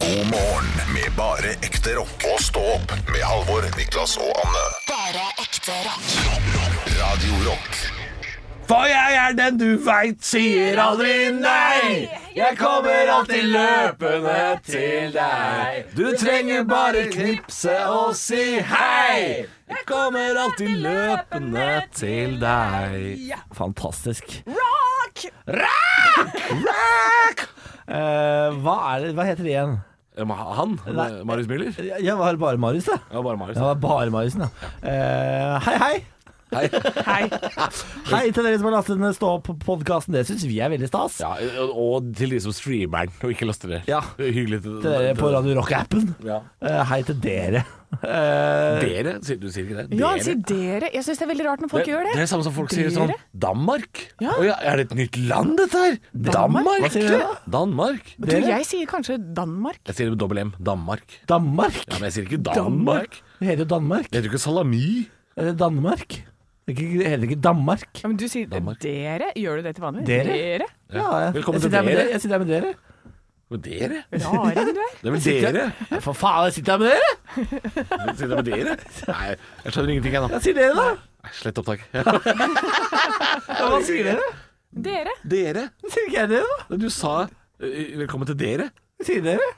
God morgen med bare ekte rock. Og stå opp med Halvor, Niklas og Anne. Bare ekte rock. rock, rock. Radio Rock. For jeg er den du veit sier aldri nei. Jeg kommer alltid løpende til deg. Du trenger bare knipse og si hei. Jeg kommer alltid løpende til deg. Fantastisk. Rock! Rock! Eh, hva, er det, hva heter det igjen? Han? Nei. Marius Müller? Ja, var bare Marius, da. Ja, bare Marius. Jeg Ja, bare Marius, da. Eh, hei, hei. Hei. Hei. Hei til dere som har lastet ned Stå opp-podkasten. Det syns vi er veldig stas. Ja, og til de som streamer den, og ikke laster ned. Ja. Hyggelig til Til dere på Radio Rock-appen. Ja. Eh, hei til dere. Eh, Dere? Du sier ikke det? Ja, Dere? han sier dere. Jeg syns det er veldig rart når folk det, gjør det det. er det samme som folk sier sånn Danmark? Ja. Å ja, er det et nytt land, dette her? Danmark? Hva sier du? da? Danmark? Du, jeg sier kanskje Danmark. Jeg sier det med dobbel M. Danmark. Danmark. Ja, Men jeg sier ikke Danmark. Det heter jo Danmark. Det heter jo ikke salami. Er det Danmark? Det heter ikke- ikke Danmark. Ja, men du sier Danmark. dere. Gjør du det til vanlig? Dere? Dere? Ja, jeg, Velkommen til sitter her med dere. dere. Jeg sitter her med dere. Men dere? Raring du er. Det er vel dere? Ja, For faen, jeg sitter her med dere! Sier det med dere? Nei, jeg skjønner ingenting ennå. nå. Jeg dere, da. Nei, Slett opptak. Ja, hva sier dere? Dere. Dere? Sier ikke jeg det, da? Du sa velkommen til dere. Sier dere?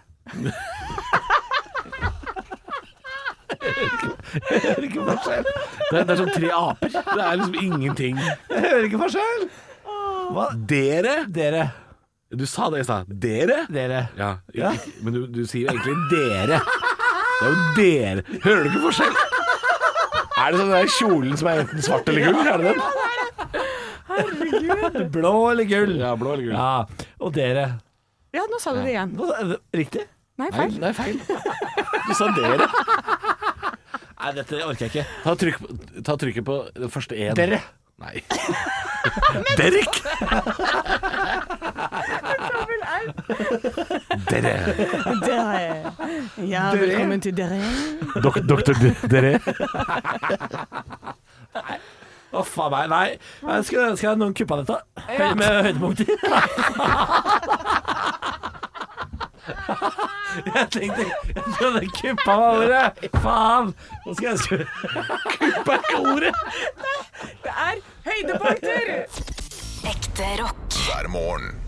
Jeg hører ikke forskjell. Det er, det er som tre aper. Det er liksom ingenting. Jeg hører ikke forskjell. Hva? Dere? Dere. Du sa det i stad. Dere? Dere. Ja, Ja. men du, du sier jo egentlig dere. Det er jo dere. Hører du ikke forskjell? Er det sånn den der kjolen som er enten svart eller gull? Er det den? Blå eller gull? Ja, blå eller gull. Ja. Og dere. Ja, nå sa du det igjen. Hva- er Riktig? Nei, feil. Nei, feil. Du sa dere. Nei, dette orker jeg ikke. Ta, trykk, på- ta trykket på den første én. Dere. Nei. Derek. Dere. Dere. Ja, velkommen til dere. Dok doktor D- Dere. Å, faen meg. Nei. Jeg skulle ønske jeg noen kuppa dette. Høy, med høydepunkter. Jeg tenkte Jeg trodde kuppa var ordet. Faen. Nå skal jeg skru Kuppa er ikke ordet. Det er høydepunkter! Ekte rock. hver morgen.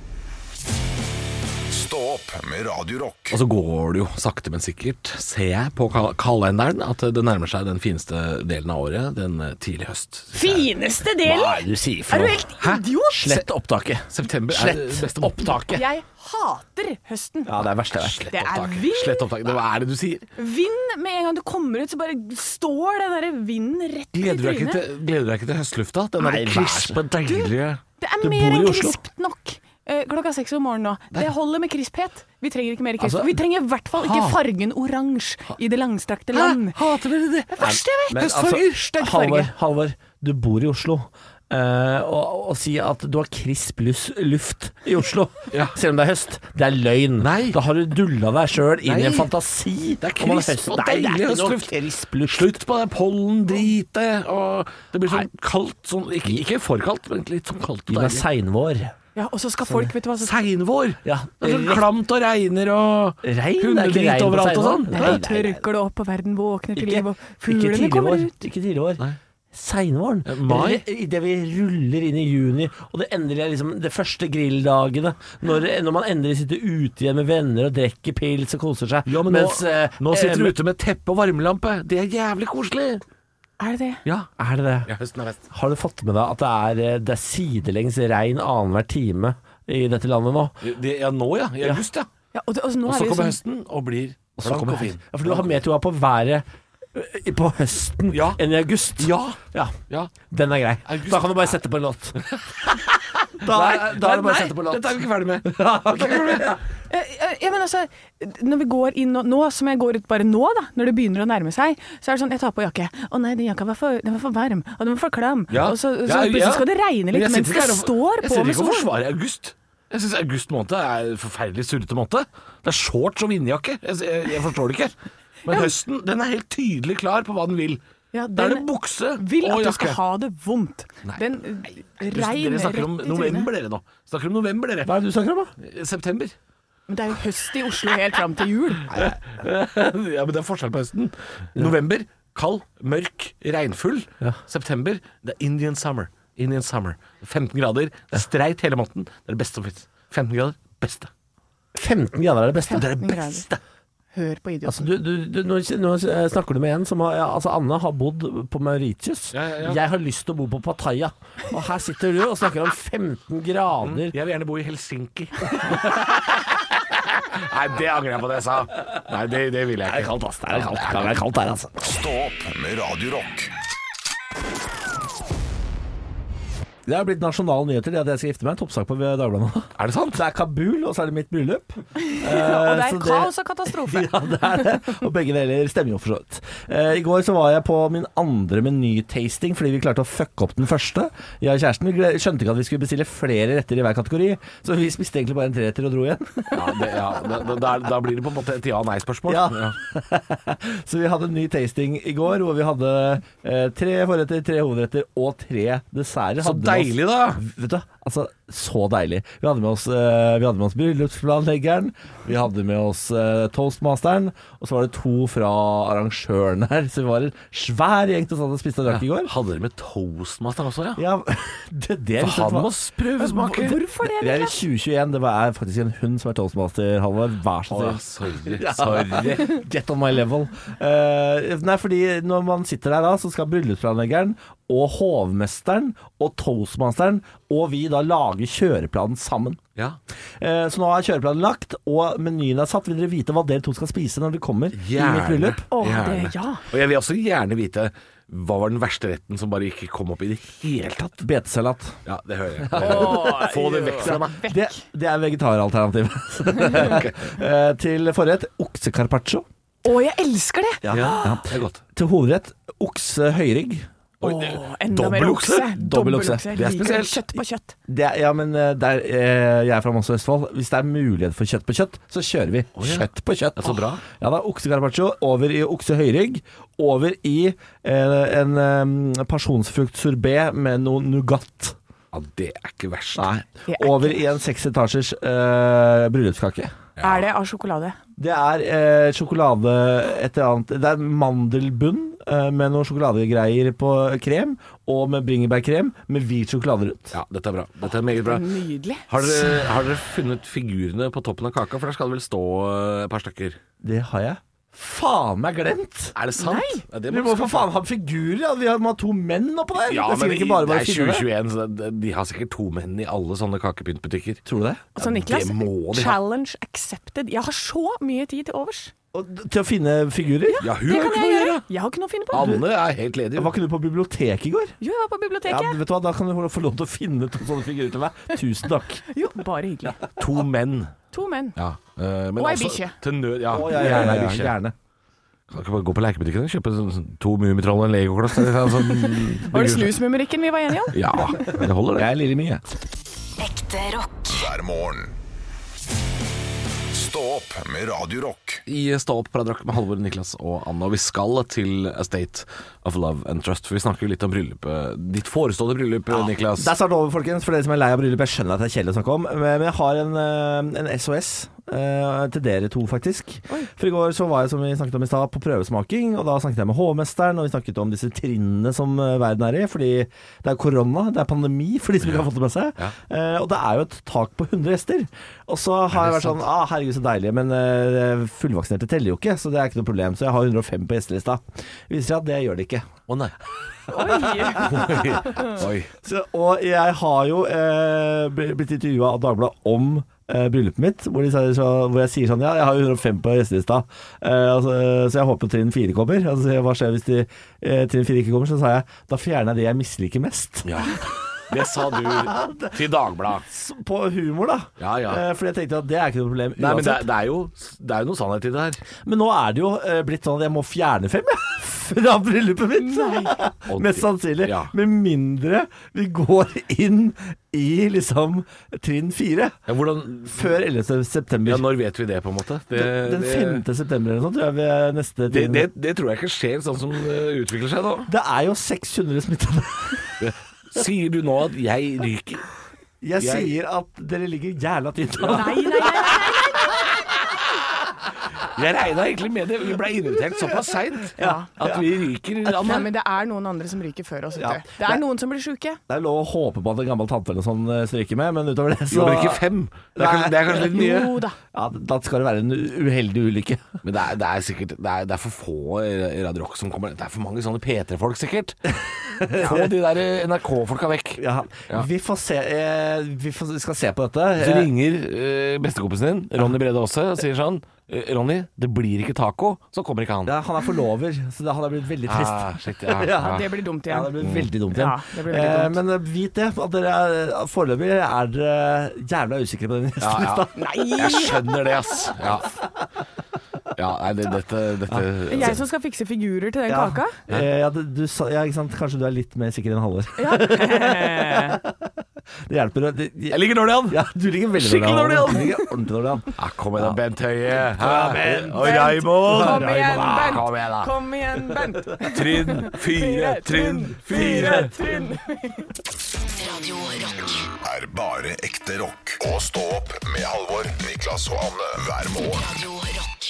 Stå opp med Radio Rock. Og så går det jo sakte, men sikkert, ser jeg på kal kalenderen, at det nærmer seg den fineste delen av året, den tidlige tidlig høst. Fineste delen? Hva er det du sier Er du helt idiot? Slett opptaket. September er beste opptaket. Jeg hater høsten. Ja, det er verste jeg vet. Det er vind. Slett opptak. Hva er det du sier? Vind med en gang du kommer ut, så bare står den der vinden rett i Gleder du trynet. gleder du deg ikke til høstlufta? Den derre krispe, deilige Det er mer enn krispt nok. Eh, klokka seks om morgenen nå. Det holder med krisphet. Vi trenger ikke mer krisp. Altså, vi trenger i hvert fall ikke fargen oransje i det langstrakte land. Hater dere det? Det verste jeg vet! Men Høstfarger. Stygg farge. Halvor, Halvor, du bor i Oslo. Uh, og, og si at du har krisp luft i Oslo, Ja. selv om det er høst, det er løgn. Nei. Da har du dulla deg sjøl inn i en fantasi. Det er krisp og det er deilig ikke høstluft. Slutt på det pollendritet, og det blir sånn kaldt sånn, ikke, ikke for kaldt, men litt sånn kaldt Gi og meg deilig. seinvår. Ja, og så skal folk, vet du hva så Seinvår! Ja, Det er sånn klamt og regner og Regn? Hundedrit overalt og sånn. Nei, Da nei, nei. tørker det opp, og verden våkner til Ikke, liv, og fuglene kommer vår. ut. Ikke tidlig vår. Nei. Seinvåren. Eh, mai? Idet vi ruller inn i juni, og det endelig er liksom de første grilldagene. Når, når man endelig sitter ute igjen med venner og drikker pils og koser seg. Ja, men nå, eh, nå sitter eh, du ute med teppe og varmelampe. Det er jævlig koselig. Er det det? Ja. Er det det? ja høsten er best. Har du fått med deg at det er, eh, det er sidelengs regn annenhver time i dette landet nå? Det, ja, nå ja. I august, ja. Ja, og, det, og så nå Og er så det jo kommer sånn høsten og blir Og så blank kommer og fin. høsten. Ja, for du har mer troa på været eh, på høsten Ja. enn i august. Ja. Ja, ja. Den er grei. August- Da kan du bare sette på en låt. Da, Nei, da er det bare å sette på låt. Dette er vi ikke ferdig med. Eh, eh, ja, men altså, når vi går inn nå, som jeg går ut bare nå, da, når det begynner å nærme seg, så er det sånn, jeg tar på jakke. Å nei, den jakka var for, den var for varm, og den var for klam. Ja. Og så, så Ja, plutselig ja. skal det regne litt mens det her og- Jeg sitter ikke og forsvarer august. Jeg syns august måned er en forferdelig surrete måned. Det er shorts og vindjakke. Jeg, jeg, jeg forstår det ikke. Men høsten den er helt tydelig klar på hva den vil. Ja, Da er det den bukse Vil og at du skal ha det vondt. Nei. Den regner snakker om rett i november, trynet. dere nå. Snakker om november, dere. Hva er det du snakker om, da? September. Men det er jo høst i Oslo helt fram til jul. ja, men det er forskjell på høsten. November, kald, mørk, regnfull. September, det er Indian summer. Indian summer. 15 grader, er streit hele måneden. Det er det beste som fins. 15 grader, beste. 15 grader er det beste. Det er det 15 beste. Hør på Altså, idioten. du, du, du, nå, nå snakker du med en som har ja, Altså, Anne har bodd på Mauritius. Ja, ja, ja. Jeg har lyst til å bo på Pattaya. Og her sitter du og snakker om 15 grader. Jeg vil gjerne bo i Helsinki. Nei, det angrer jeg på det jeg sa. Nei, det, det vil jeg ikke. Det er kaldt, ass. Det er kaldt, det er kaldt her, altså. Stå opp med Radio Det har blitt nasjonale nyheter, det at jeg skal gifte meg. En Toppsak på Dagbladet. Er det sant? Det er Kabul, og så er det mitt bryllup. Og det er så kaos og katastrofe. Ja, det er det. Og begge deler stemmer jo for så vidt. Eh, I går så var jeg på min andre menytasting fordi vi klarte å fucke opp den første. Jeg og kjæresten vi skjønte ikke at vi skulle bestille flere retter i hver kategori, så vi spiste egentlig bare en treretter og dro igjen. Ja, det, ja da, da, da- blir det på en måte et ja-nei-spørsmål. Ja. Så vi hadde en ny tasting i går hvor vi hadde eh, tre forretter, tre hovedretter og tre desserter. Så Hadde deilig, da! Vet du, altså så deilig. Vi hadde med oss, uh, vi hadde med oss bryllupsplanleggeren, vi hadde med oss uh, toastmasteren, og så var det to fra arrangøren her. Så vi var en svær gjeng som satt og spiste og drakk i går. Hadde dere med toastmaster også, ja? Ja, det, det er For han må prøvesmake. Hvorfor det? Det er i 2021. Det er faktisk en hund som er toastmaster, Halvor. Vær så snill. sorry. sorry. Get on my level. Uh, nei, fordi når man sitter der da, så skal bryllupsplanleggeren og hovmesteren og toastmasteren og vi da lager kjøreplanen sammen. Ja. Eh, så nå er kjøreplanen lagt, og menyen er satt. Vil dere vite hva dere to skal spise når dere kommer i mitt bryllup? Det, Gjerne. ja. Og jeg vil også gjerne vite hva var den verste retten som bare ikke kom opp i det hele tatt? Betesalat. Ja, det hører jeg. Få det vekk fra meg. Det, det er vegetaralternativet. Eh, til forrett oksecarpaccio. Å, jeg elsker det! Ja, det er godt. Til hovedrett okse høyrygg. Oi, Åh, enda mer dobbel okse. okse? Dobbel okse. Det er liker spesielt. Kjøtt på kjøtt. Det er, ja, men eh, der, eh, jeg er fra Moss og Østfold. Hvis det er mulighet for kjøtt på kjøtt, så kjører vi ja. kjøtt på kjøtt. Ja, så bra. Ja da, Oksecarpaccio over i oksehøyrygg. Over i eh, en eh, pasjonsfruktsorbé med noe nougat. Ja, det er ikke verst. Nei. Det er Over ikke i en seks etasjers eh, bryllupskake. Er det av sjokolade? Det er eh, sjokolade et eller annet Det er mandelbunn eh, med noen sjokoladegreier på krem, og med bringebærkrem med hvit sjokolade rundt. Ja, dette er bra. Dette er meget bra. Nydelig. Har dere, har dere funnet figurene på toppen av kaka? For der skal det vel stå eh, et par stykker. Det har jeg faen meg glemt! Er det sant? Ja, det Vi må for faen ha figurer! Ja. Vi har- må ha to menn oppå der! Ja, det men ikke bare bare det er 2021, så det- de har sikkert to menn i alle sånne kakepyntbutikker. Tror du det? Altså, Niklas, det må de ha. challenge accepted. Jeg har så mye tid til overs. Til å finne figurer? Ja, hun Det kan jeg gjøre. gjøre. Jeg har ikke noe å finne på. Anne er helt ledig. Var ikke du på biblioteket i går? Jo, jeg var på biblioteket. Ja, vet du hva, Da kan du få lov til å finne to sånne figurer til meg. Tusen takk. Jo, bare hyggelig. To menn. To menn. Ja. uh, men Og ei bikkje. Til nød, ja. Å, ja, ja, ei ja, gjerne. Kan ikke bare gå på lekebutikken og kjøpe sånn, sånn, to Mummitroll og en legokloss? sånn- sånn- Var det snusmumrikken vi var enige om? Ja, det holder det. Jeg er Lille mye. Ekte rock. hver morgen. Stå opp med Radio Rock. I Stå opp Rock med Halvor, Niklas og Anna. Og vi skal til A State of Love and Trust. For vi snakker jo litt om bryllupet. Ditt forestående bryllup, Niklas. Det er snart over, folkens, for dere som er lei av bryllup. Jeg skjønner at det er kjedelig å snakke om, men jeg har en, eh, en SOS eh, til dere to, faktisk. For i går så var jeg, som vi snakket om i stad, på prøvesmaking, og da snakket jeg med hovmesteren, og vi snakket om disse trinnene som eh, verden er i, fordi det er korona, det er pandemi, for de som ikke har fått det med seg. Ja. Uh, og det er jo et tak på 100 gjester. Og så har jeg vært vært sånn ah, Herregud, så deilig, men uh, fullvaksinerte teller jo ikke, så det er ikke noe problem. Så jeg har 105 på gjestelista. Viser seg at det gjør det ikke. Å nei. Oi. Oi. Så, og jeg har jo eh, blitt intervjua av Dagbladet om eh, bryllupet mitt, hvor, sier hvor jeg sier sånn Ja, jeg har jo 105 på gjestelista, eh, altså, så jeg håper trinn 4 kommer. Altså, hva skjer hvis de, eh, trinn 4 ikke kommer? Så sa jeg da fjerner jeg det jeg misliker mest. Ja. Det sa du til Dagbladet. På humor, da. Ja, ja. For fordi jeg tenkte at det er ikke noe problem Nei, men det, er, det, er jo, det er jo noe sannhet i det her. Men nå er det jo eh, blitt sånn at jeg må fjerne fem, jeg. Fra bryllupet mitt. Mest sannsynlig. ja. Med mindre vi går inn i liksom trinn fire. Ja, hvordan Før 11. september. Ja, når vet vi det, på en måte? Det, Den det- 5. september eller noe sånt, tror jeg vi er neste det, det, det tror jeg ikke skjer sånn som det utvikler seg nå. Det er jo 600 smittede. Sier du nå at jeg ryker? Jeg, Jeg- sier at dere ligger jævla tynt an. Nei, nei, nei, nei, nei, nei. Jeg regna egentlig med det. Vi ble invitert såpass seint Ja. at vi ryker. Nei, men det er noen andre som ryker før oss. Ja. Det er noen som blir sjuke. Det er lov å håpe på at en gammel tante eller sånn eh, stryker med, men utover det så ryker men fem. Det er kanskje, det er kanskje litt mye. Jo da. Ja, da skal det være en uheldig ulykke. Men det er, det er sikkert det er, det er for få i Radio Rock som kommer. Det er for mange sånne P3-folk, sikkert. Få de der NRK-folka vekk. Ja, Vi får se eh, Vi får, vi skal se på dette. Så Eh, ringer eh, bestekompisen din, Ronny Brede Aase, og sier sånn eh, Ronny, det blir ikke taco. Så kommer ikke han. ja, han er forlover, så det hadde blitt veldig trist. Ah, shit, ja, Ja. Det blir dumt igjen. Ja, det blir veldig dumt igjen. Ja, det blir eh, men eh, vit det, at dere er foreløpig er dere jævla usikre på den Ja, ja. Jeg skjønner det, ass. Ja, ja nei, det, dette, dette Det er Jeg som skal fikse figurer til den Ja. kaka. Eh, du, ja, ikke sant? Kanskje du er litt mer sikker enn Halvor. Ja. Det hjelper. Det, det, Jeg ligger dårlig an. ja, du ligger veldig Skikkelig dårlig an. Du ligger ordentlig dårlig an. Ja, kom igjen da, Bent Høie. Hæ? Bent. Og Raymond. Kom igjen, Ah, Bent. Kom igjen, da. Kom igjen, Bent. Trinn fire, trinn fire. trinn. Radio Rock. er bare ekte rock. Og stå opp med Halvor, Niklas og Anne hver morgen. Radio Rock.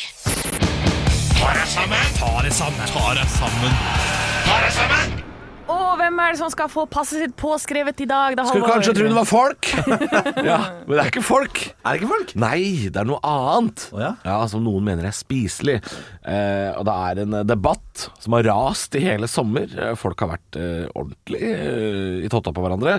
Og hvem er det som skal få passet sitt påskrevet i dag? Da, Skulle kanskje tro det var folk. ja, men det er ikke folk. Er det ikke folk? Nei, det er noe annet. Oh, ja? Som noen mener er spiselig. Eh, og det er en eh, debatt som har rast i hele sommer. Eh, Folk har vært eh, ordentlig eh, i totta på hverandre.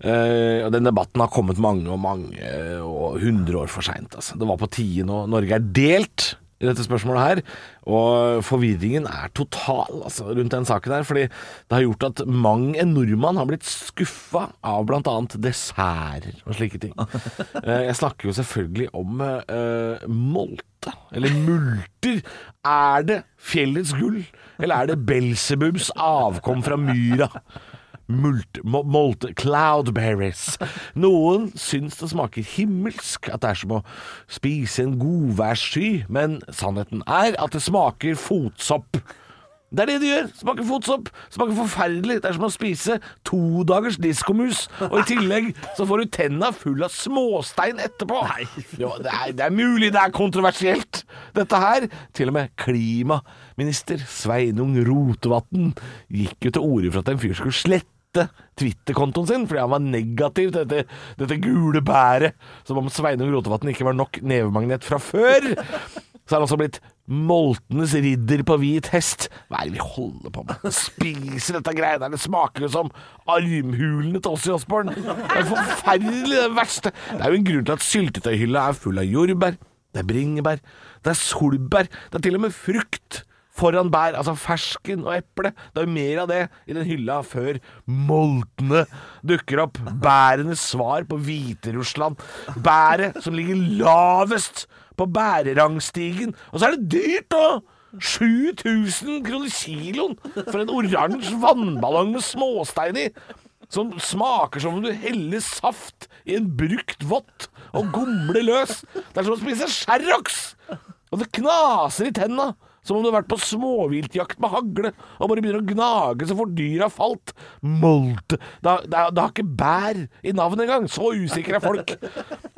Eh, og den debatten har kommet mange og mange og hundre år for seint. Altså. Det var på tide nå. Norge er delt i dette spørsmålet her. Og forvirringen er total altså, rundt den saken her. Fordi det har gjort at mang en nordmann har blitt skuffa av bl.a. desserter og slike ting. Eh, Jeg snakker jo selvfølgelig om uh, molte, eller multer. Er det fjellets gull, eller er det Belsebubs avkom fra myra? Mult, molt cloudberries. Noen syns det smaker himmelsk, at det er som å spise en godværssky, men sannheten er at det smaker fotsopp. Det er det det gjør. Smaker fotsopp. Smaker forferdelig. Det er som å spise to dagers diskomus, og i tillegg så får du tenna full av småstein etterpå. Jo, det, er, det er mulig det er kontroversielt, dette her. Til og med klimaminister Sveinung Rotevatn gikk jo til orde for at en fyr skulle slette Twitter-kontoen sin fordi han var negativ til dette, dette gule bæret. Som om Sveinung Rotevatn ikke var nok nevemagnet fra før. Så er han også blitt moltenes ridder på hvit hest. Hva er det vi holder på med? Spiser dette greiene her. Det smaker jo som armhulene til oss i Osborn. Det er forferdelig, det verste. Det er jo en grunn til at syltetøyhylla er full av jordbær. Det er bringebær. Det er solbær. Det er til og med frukt foran bær. Altså fersken og eple. Det er jo mer av det i den hylla før moltene dukker opp. Bærenes svar på Hviterussland. Bæret som ligger lavest på bærerangstigen. Og så er det dyrt, da! 7000 kroner kiloen for en oransje vannballong med småstein i. Som smaker som om du heller saft i en brukt vott og gomler løs. Det er som å spise Sherrox! Og det knaser i tenna. Som om du har vært på småviltjakt med hagle og bare begynner å gnage så fort dyret har falt. Molt. Det, har- ikke bær i navnet engang. Så usikre er folk.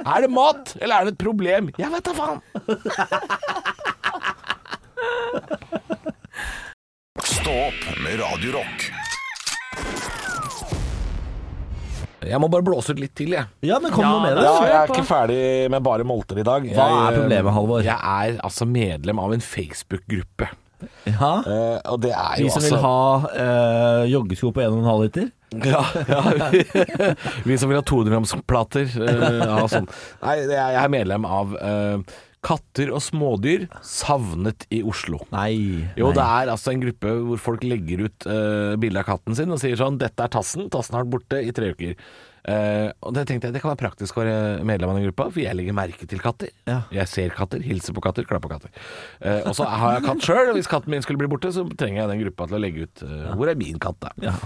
Er det mat, eller er det et problem? Jeg vet da faen. Stå med Radio Jeg må bare blåse ut litt til, jeg. Ja, men kom noe med det. Ja, jeg er ikke ferdig med bare molter i dag. Hva Jeg, er problemet, Halvor? Jeg er altså medlem av en Facebook-gruppe. Ja. Eh, og det er jo Vi jo som altså vil ha eh, joggesko på 1,5 liter. Ja, ja. vi som vil ha 200-gramsplater. Uh, ja, sånn. Nei, jeg er medlem av eh, Katter og smådyr savnet i Oslo. Nei. Jo, nei. det er altså en gruppe hvor folk legger ut uh, bilde av katten sin og sier sånn 'Dette er Tassen. Tassen har vært borte i tre uker'. Uh, og det tenkte jeg det kan være praktisk å være medlem av den gruppa, for jeg legger merke til katter. Ja. Jeg ser katter, hilser på katter, klapper på katter. Uh, og så har jeg katt sjøl, og hvis katten min skulle bli borte, så trenger jeg den gruppa til å legge ut eh, 'Hvor er min katt', da? Ja.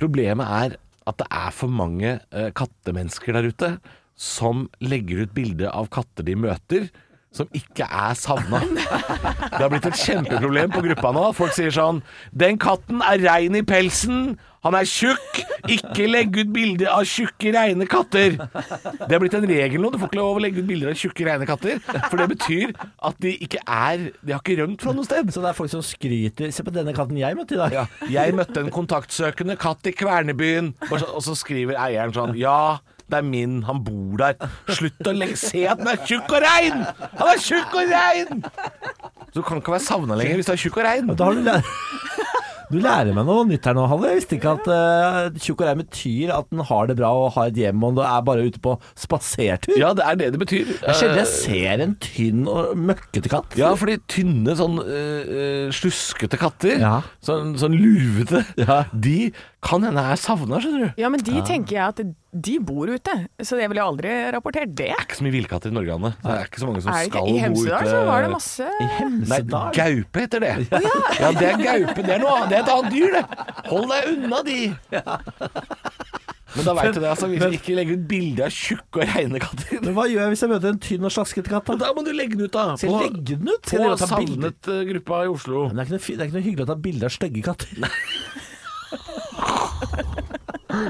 Problemet er at det er for mange kattemennesker der ute som legger ut bilde av katter de møter, som ikke er savna. Det har blitt et kjempeproblem på gruppa nå. Folk sier sånn 'Den katten er rein i pelsen. Han er tjukk. Ikke legg ut bilder av tjukke, reine katter'. Det har blitt en regel nå. Du får ikke lov å legge ut bilder av tjukke, reine katter. For det betyr at de ikke er De har ikke rømt fra noe sted. Så det er folk som skryter Se på denne katten jeg møtte i dag. Ja, jeg møtte en kontaktsøkende katt i Kvernebyen, så- og så skriver eieren sånn Ja, det er min, han bor der. Slutt å legge, se at den er tjukk og rein! Han er tjukk og rein! Så du kan ikke være savna lenger hvis du er tjukk og rein. Da har du lært Du lærer meg noe nytt her nå, Halle. Jeg visste ikke at uh, tjukk og rein betyr at den har det bra og har et hjem og er bare ute på spasertur. Ja, det er det det betyr. Det er sjelden jeg ser en tynn og møkkete katt. Ja, fordi tynne, sånn øh, sluskete katter, Ja. sånn, sånn lurvete, Ja. de kan hende er savna, skjønner du. Ja, men de tenker jeg at de bor ute, så jeg ville aldri rapportert det. Det er ikke så mye villkatter i Norge, Anne. Det er ikke så mange som skal bo ute. I Hemsedal så var det masse I Nei, gaupe heter det. Ja, det er gaupe. Det er noe annet. Det er et annet dyr, det. Hold deg unna de. Men da veit du det, altså. Hvis men, ikke legger ut bilde av tjukke og reine katter Men hva gjør jeg hvis jeg møter en tynn og slaskete katt? Da? Da må du legge den ut, da. På, legge den ut? På, på savnet-gruppa i Oslo. Men det er, ikke noe, det er ikke noe hyggelig å ta bilde av stygge katter.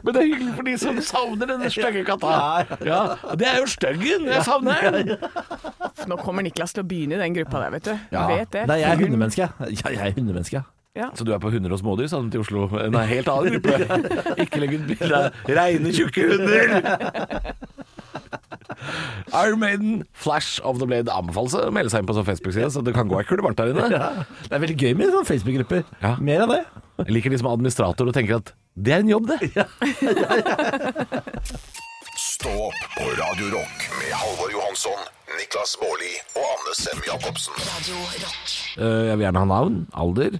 Men det er hyggelig for de som savner denne stygge katta. Ja, Ja, det er jo styggen. Jeg savner den. Nå kommer Niklas til å begynne i den gruppa der, vet du. Ja. Vet det. Nei, jeg er hundemenneske. Ja, jeg er hundemenneske. Ja. Så du er på hunder og smådyr savnet til Oslo? Nei, helt annen gruppe. Ikke legg ut bilde av reine, tjukke hunder. Iron Maiden, Flash of the Blade anbefales å melde seg inn på sånn Facebook-side, så det kan gå ei kule varmt der inne. Det er veldig gøy med sånne Facebook-grupper. Ja. Mer av det. Jeg liker de som er administrator og tenker at det er en jobb, det. Stå opp på Radio Rock med Halvor Johansson, Niklas Baarli og Anne Sem Jacobsen. Radio Rock. Eh, Jeg vil gjerne ha navn, alder,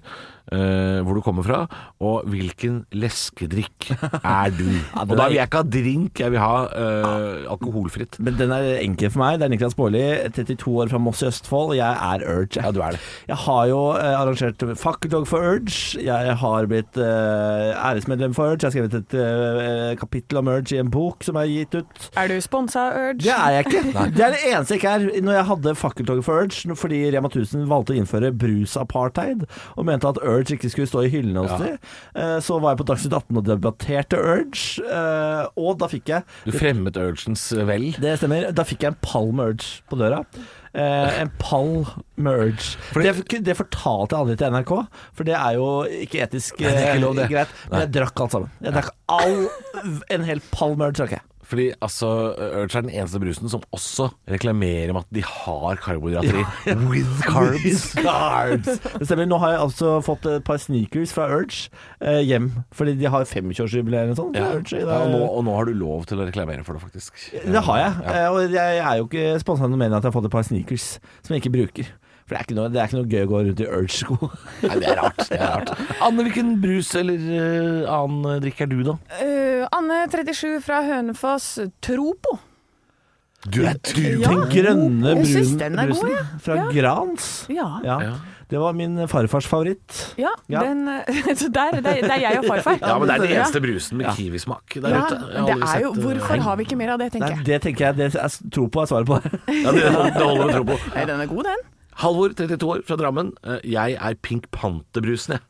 eh, hvor du kommer fra, og hvilken leskedrikk er du? Og da vil jeg ikke ha drink, jeg vil ha eh, alkoholfritt. Men den er enkel for meg. Det er Niklas Baarli, 32 år fra Moss i Østfold, jeg er Urge. Ja, du er det. Jeg har jo eh, arrangert Fakkeltog for Urge. Jeg har blitt eh, æresmedlem for Urge. Jeg har skrevet et eh, kapittel om Urge i en bok som er gitt ut. Er du sponsa, Urge? Det er jeg ikke. Det er det eneste jeg ikke er. Når jeg hadde fakkeltoget for Urge, fordi Rema 1000 valgte å innføre brusapartheid, og mente at Urge ikke skulle stå i hyllene hos dem, eh, så var jeg på Dagsnytt 18 og debatterte Urge, eh, og da fikk jeg Du fremmet Urgens vel. Det stemmer. Da fikk jeg en pall med Urge på døra. Eh, en pall merge. Urge. Det, det fortalte jeg aldri til NRK, for det er jo ikke etisk Nei, ikke eh, lov, greit. Men jeg drakk alt sammen. Jeg drakk all En hel pall merge. Urge jeg. Fordi altså, Urge er den eneste brusen som også reklamerer med at de har karbohydrater i. With carbs. Carbs. Det stemmer. Nå har jeg altså fått et par sneakers fra Urge eh, hjem, fordi de har 25-årsjubileum eller sånt. Ja. Urge, Ja, og, nå, og nå har du lov til å reklamere for det, faktisk. Det har jeg. Eh, Og jeg er jo ikke sponsa noe mer enn at jeg har fått et par sneakers som jeg ikke bruker. For det er ikke noe, det er ikke noe gøy å gå rundt i Urge-sko. Nei, det er rart. det er rart Anne, hvilken brus eller uh, annen drikk er du, da? Uh, Anne, 37 fra Hønefoss, Tropo. Du er du. Ja. Den grønne brun, den er god, ja. fra Ja. Grans. Ja. Det var min farfars favoritt. Ja, Ja. Den, eh, så der, der, der er jeg og farfar. Ja, men det er den eneste brusen med kiwismak der Ja, ute. Det er jo, sett, eh, hvorfor har vi ikke mer av det, Nei, tenker jeg. det tenker jeg det er, tro på er svaret på. Ja, det, det holder med tro på. Nei, den er god, den. Halvor, 32 år, fra Drammen. Eh, Jeg er Pink Panther-brusen, jeg.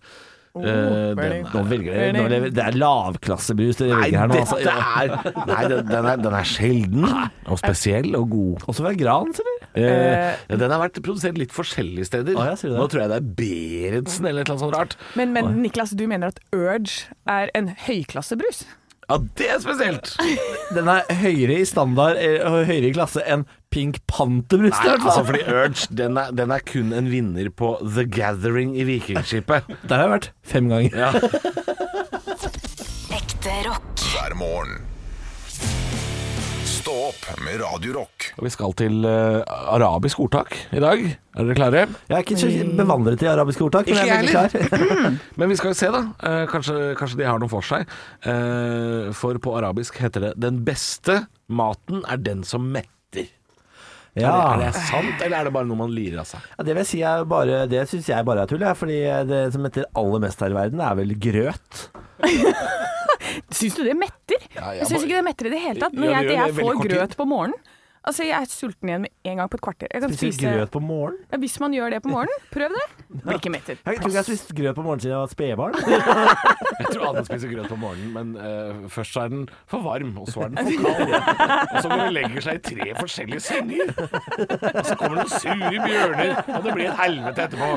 Oh, Eh, den- Nå velger dere, nå det er lavklassebrus dere velger her nå. Altså. er Nei, den, den, er, den er sjelden og spesiell og god. Også fra Grans, eller? Eh, den har vært produsert litt forskjellige steder. Du det? Nå tror jeg det er Berentsen eller et eller annet sånt rart. Men, men Niklas, du mener at Urge er en høyklassebrus? Ja, det er spesielt! Den er høyere i standard eh, og høyere i klasse enn Pink Panther-brus. Nei, altså fordi Urge den er, den er kun en vinner på The Gathering i Vikingskipet. Der har jeg vært fem ganger. Ja. Ekte rock. hver morgen. Stå opp med Radio Rock. Vi skal til uh, arabisk ordtak i dag. Er dere klare? Jeg er ikke så bevandret i arabiske ordtak, men Ikke jeg er veldig klar. Men vi skal jo se, da. Uh, kanskje, kanskje de har noe for seg. Uh, for på arabisk heter det 'den beste maten er den som metter'. Er, det, er det sant, eller er det bare noe man lirer av seg? Ja, det vil jeg si er bare Det syns jeg bare er tull, jeg. Fordi det som heter aller mest her i verden, er vel grøt. Syns du det metter? Ja, jeg jeg syns ikke det metter i det hele tatt. Når Ja, jeg, jeg det veldig får grøt på morgenen, Altså, jeg er sulten igjen med en gang på et kvarter. Jeg kan Spiser spise grøt på morgenen? ja, Hvis man gjør det på morgenen, prøv det. Blir ikke mettet. Jeg tror ikke jeg har spist grøt på morgenen siden jeg var spedbarn. Jeg tror alle spiser grøt på morgenen, men uh, først er den for varm, og så er den for kald. Og så går den legger seg i tre forskjellige senger. Og så kommer det noen sure bjørner, og det blir et helvete etterpå.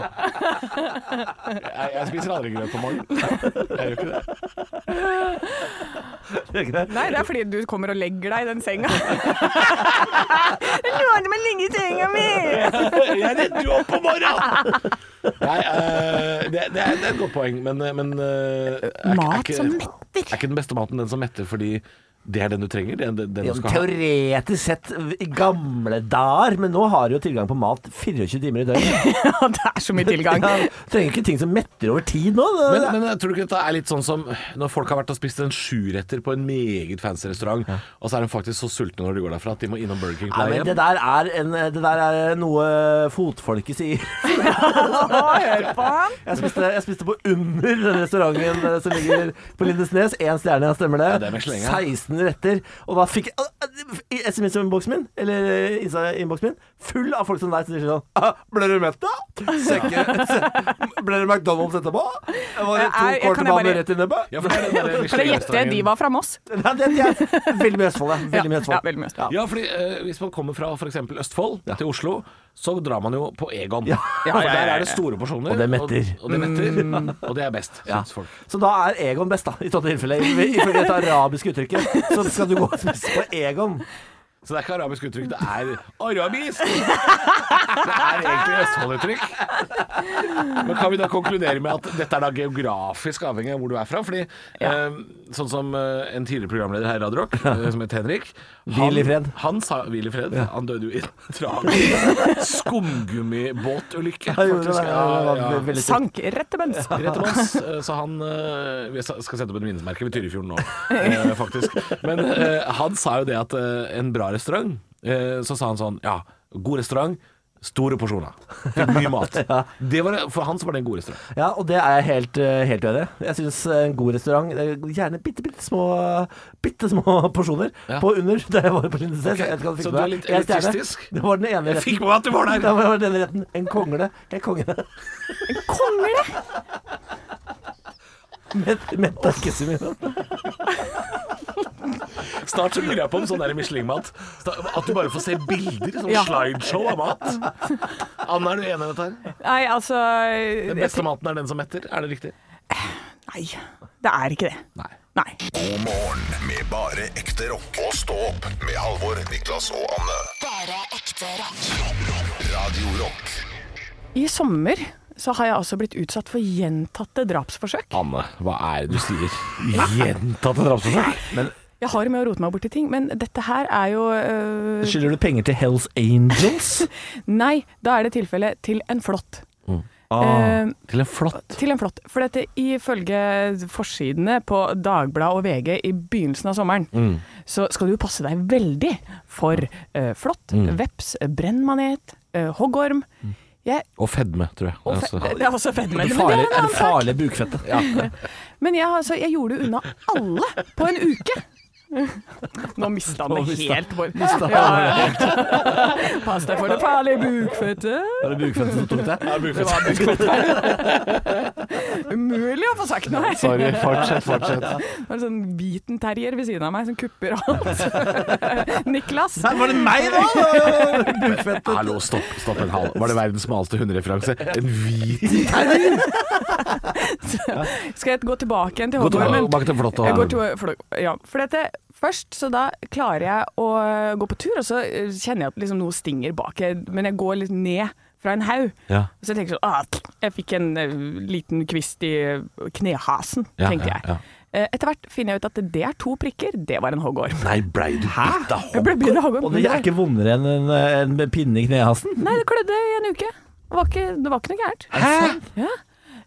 Jeg, jeg spiser aldri grøt på morgenen. Jeg gjør ikke det. Nei, det er fordi du kommer og legger deg i den senga. Låner meg lenge i senga mi! Jeg redder jo opp på morgenen! Nei, eh, det, det, er, det er et godt poeng, men, men eh, er, ikke- Mat er ikke, som metter. Er ikke den beste maten den som metter, fordi det er den du trenger? Er den, den Ja, du skal ha. teoretisk sett i gamle dager, men nå har du jo tilgang på mat 24 timer i døgnet. Ja, det er så mye tilgang. Ja, trenger ikke ting som metter over tid nå. Men, men jeg tror du ikke dette er litt sånn som når folk har vært og spist en sjuretter på en meget fancy restaurant, og så er de faktisk så sultne når de går derfra at de må innom Burger King på vei hjem? det der er, en, det der er noe fotfolket sier. Hør på han. Jeg spiste, jeg spiste på under den restauranten som ligger på Lindesnes. Én stjerne, ja, stemmer det. Ja, det er Michelin, ja. 16 retter. Og da fikk jeg SMS-innboksen min, eller eh, Insta-innboksen min, full av folk som deg som sier sånn «Ah, Ble du mett, da? Sekke, se, ble dere McDonald's etterpå? Var det to kortbaner jeg- kort kan jeg bane bare- rett i nebbet? Ja, for det Kan jeg gjette? De var fra Moss. Ja, det, det er veldig mye Østfold, ja. Veldig mye Ja, Østfold. veldig mye Østfold. Ja, fordi eh, hvis man kommer fra f.eks. Østfold til Oslo, så drar man jo på Egon. Ja. For der er det store porsjoner. Og det metter. Og, og det metter, og det er best, Ja. syns folk. Så da er Egon best, da, i sånne tilfeller. Ifølge dette arabiske uttrykket. Så skal du gå og spise på Egon. Så det er ikke arabisk uttrykk, det er arabisk! Det er egentlig Østfold-uttrykk. Men kan vi da konkludere med at dette er da geografisk avhengig av hvor du er fra? Fordi eh, sånn som eh, en tidligere programleder her i Radio Rock, eh, som het Henrik Hvil i fred. Han sa hvil i fred. Han døde jo i en tragisk skumgummibåtulykke, Ja, ja. Sank rett til bunns. Rettemanns, eh, så han eh, Vi skal sette opp et minnesmerke ved Tyrifjorden nå, eh, faktisk. Men eh, han sa jo det at eh, en bra restaurant eh, Så sa han sånn Ja, god restaurant, store porsjoner. Fikk mye mat. Det var, for han så var det en god restaurant. Ja, og det er jeg helt, eh, helt uenig i. Jeg syns en god restaurant det er Gjerne bitte, bitte små Bitte små porsjoner Ja. på under Det jeg var på Lindesnes. Ok, Jeg vet hva fikk så du er litt En elitistisk? Det var den ene Jeg fikk med meg at du var der! Det var den retten. En kongle. En kongle. Kongle! Med, med takkesi mine. Snart så lurer jeg på om sånn Michelin-mat At du bare får se bilder, sånn Ja. slideshow av mat. Anne, er du enig i dette her? Nei, altså Den beste maten er den som metter, er det riktig? Nei, det er ikke det. Nei. Nei. God morgen med bare ekte rock. Og stå opp med Halvor, Niklas og Anne. Bare ekte rock. rock. Radio Rock. I sommer så har jeg altså blitt utsatt for gjentatte drapsforsøk. Anne, hva er det du sier? Gjentatte drapsforsøk? Men Jeg har med å rote meg borti ting, men dette her er jo øh, skylder du penger til Hells Angels? Nei, da er det tilfelle til en flått. Ah. uh, Til en flott til en flått. For dette, ifølge forsidene på Dagbladet og VG i begynnelsen av sommeren, Mm. så skal du passe deg veldig for uh, flått, Mm. veps, brennmanet, uh, hoggorm. Jeg, Og fedme, tror jeg. og fe, Altså. det er også fedme. Det det er det farlige bukfettet. men jeg, altså, jeg gjorde unna alle på en uke. Nå mista han det helt. Bård. mista Ja, ja. Pass deg for det farlige bukfettet. Var det bukfettet som tok deg? Det var bukfettet. Umulig å få sagt noe her. Sorry, fortsett, fortsett. Det var en sånn hviten terrier ved siden av meg som kupper alt. Niklas. Nei, var det meg, da? Bukfettet. Hallo, stopp, stopp en halv. Var det verdens smaleste hundereferanse? En hvit Skal jeg gå tilbake igjen til Gå tilbake til for, ja, for dette, først så da klarer jeg å gå på tur, og så eh, kjenner jeg at liksom noe stinger bak. Men jeg går litt ned fra en haug. Ja. Så jeg tenker sånn ah, Jeg fikk en eh, liten kvist i knehasen, Ja, tenkte jeg. ja. Eh, Etter hvert finner jeg ut at det er to prikker. Det var en hoggorm. Nei, blei du Jeg bitt av hoggorm. Og det er ikke vondere enn en, en pinne i knehasen? Nei, det klødde i en uke. Det var ikke, det var ikke noe gærent. Hæ? Ja.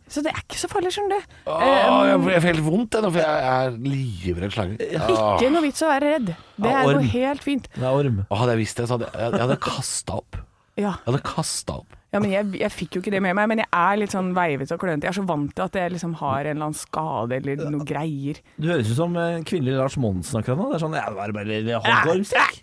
Så det er ikke så farlig, skjønner du. Åh, Eh, jeg, jeg får helt vondt jeg, nå, for jeg er livredd slanger. Ikke noe vits å være redd. Det Ja, er orm. noe helt fint. Det er orm. Åh, hadde jeg visst det, så hadde jeg, jeg hadde kasta opp. Ja, Jeg hadde kasta opp. ja men jeg, jeg fikk jo ikke det med meg. Men jeg er litt sånn veivete og klønete. Jeg er så vant til at jeg liksom har en eller annen skade eller noe greier. Du høres ut som kvinnelig Lars Monsen akkurat nå. Det er sånn Jeg det var bare litt hoggormsekk.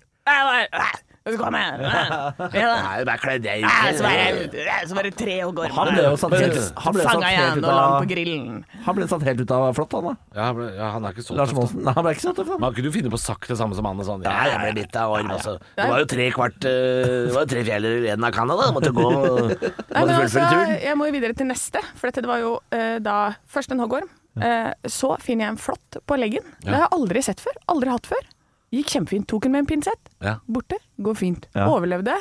Så kom jeg. Ja, da. bare kledd deg Så var det, så var det tre og gorm. Han ble jo satt helt, han ble satt helt ut av grillen. Han ble satt helt ut av flott, han da. Ja, han ble- ja, han er ikke så Lars. Monsen. Nei, han ble ikke så tøff, han. Man kunne jo finne på å sagt det samme som han? sånn Ja, jeg ble bitt av orm, altså. Det var jo tre kvart eh, Det var jo tre fjeller igjen av Canada. Måtte gå Nei, men altså, jeg må jo videre til neste, for dette var jo eh, da først en hoggorm. Eh, så finner jeg en flått på leggen. Det har jeg aldri sett før. Aldri hatt før. Gikk kjempefint. Tok den med en pinsett. Ja. Borte. Går fint. Ja. Overlevde.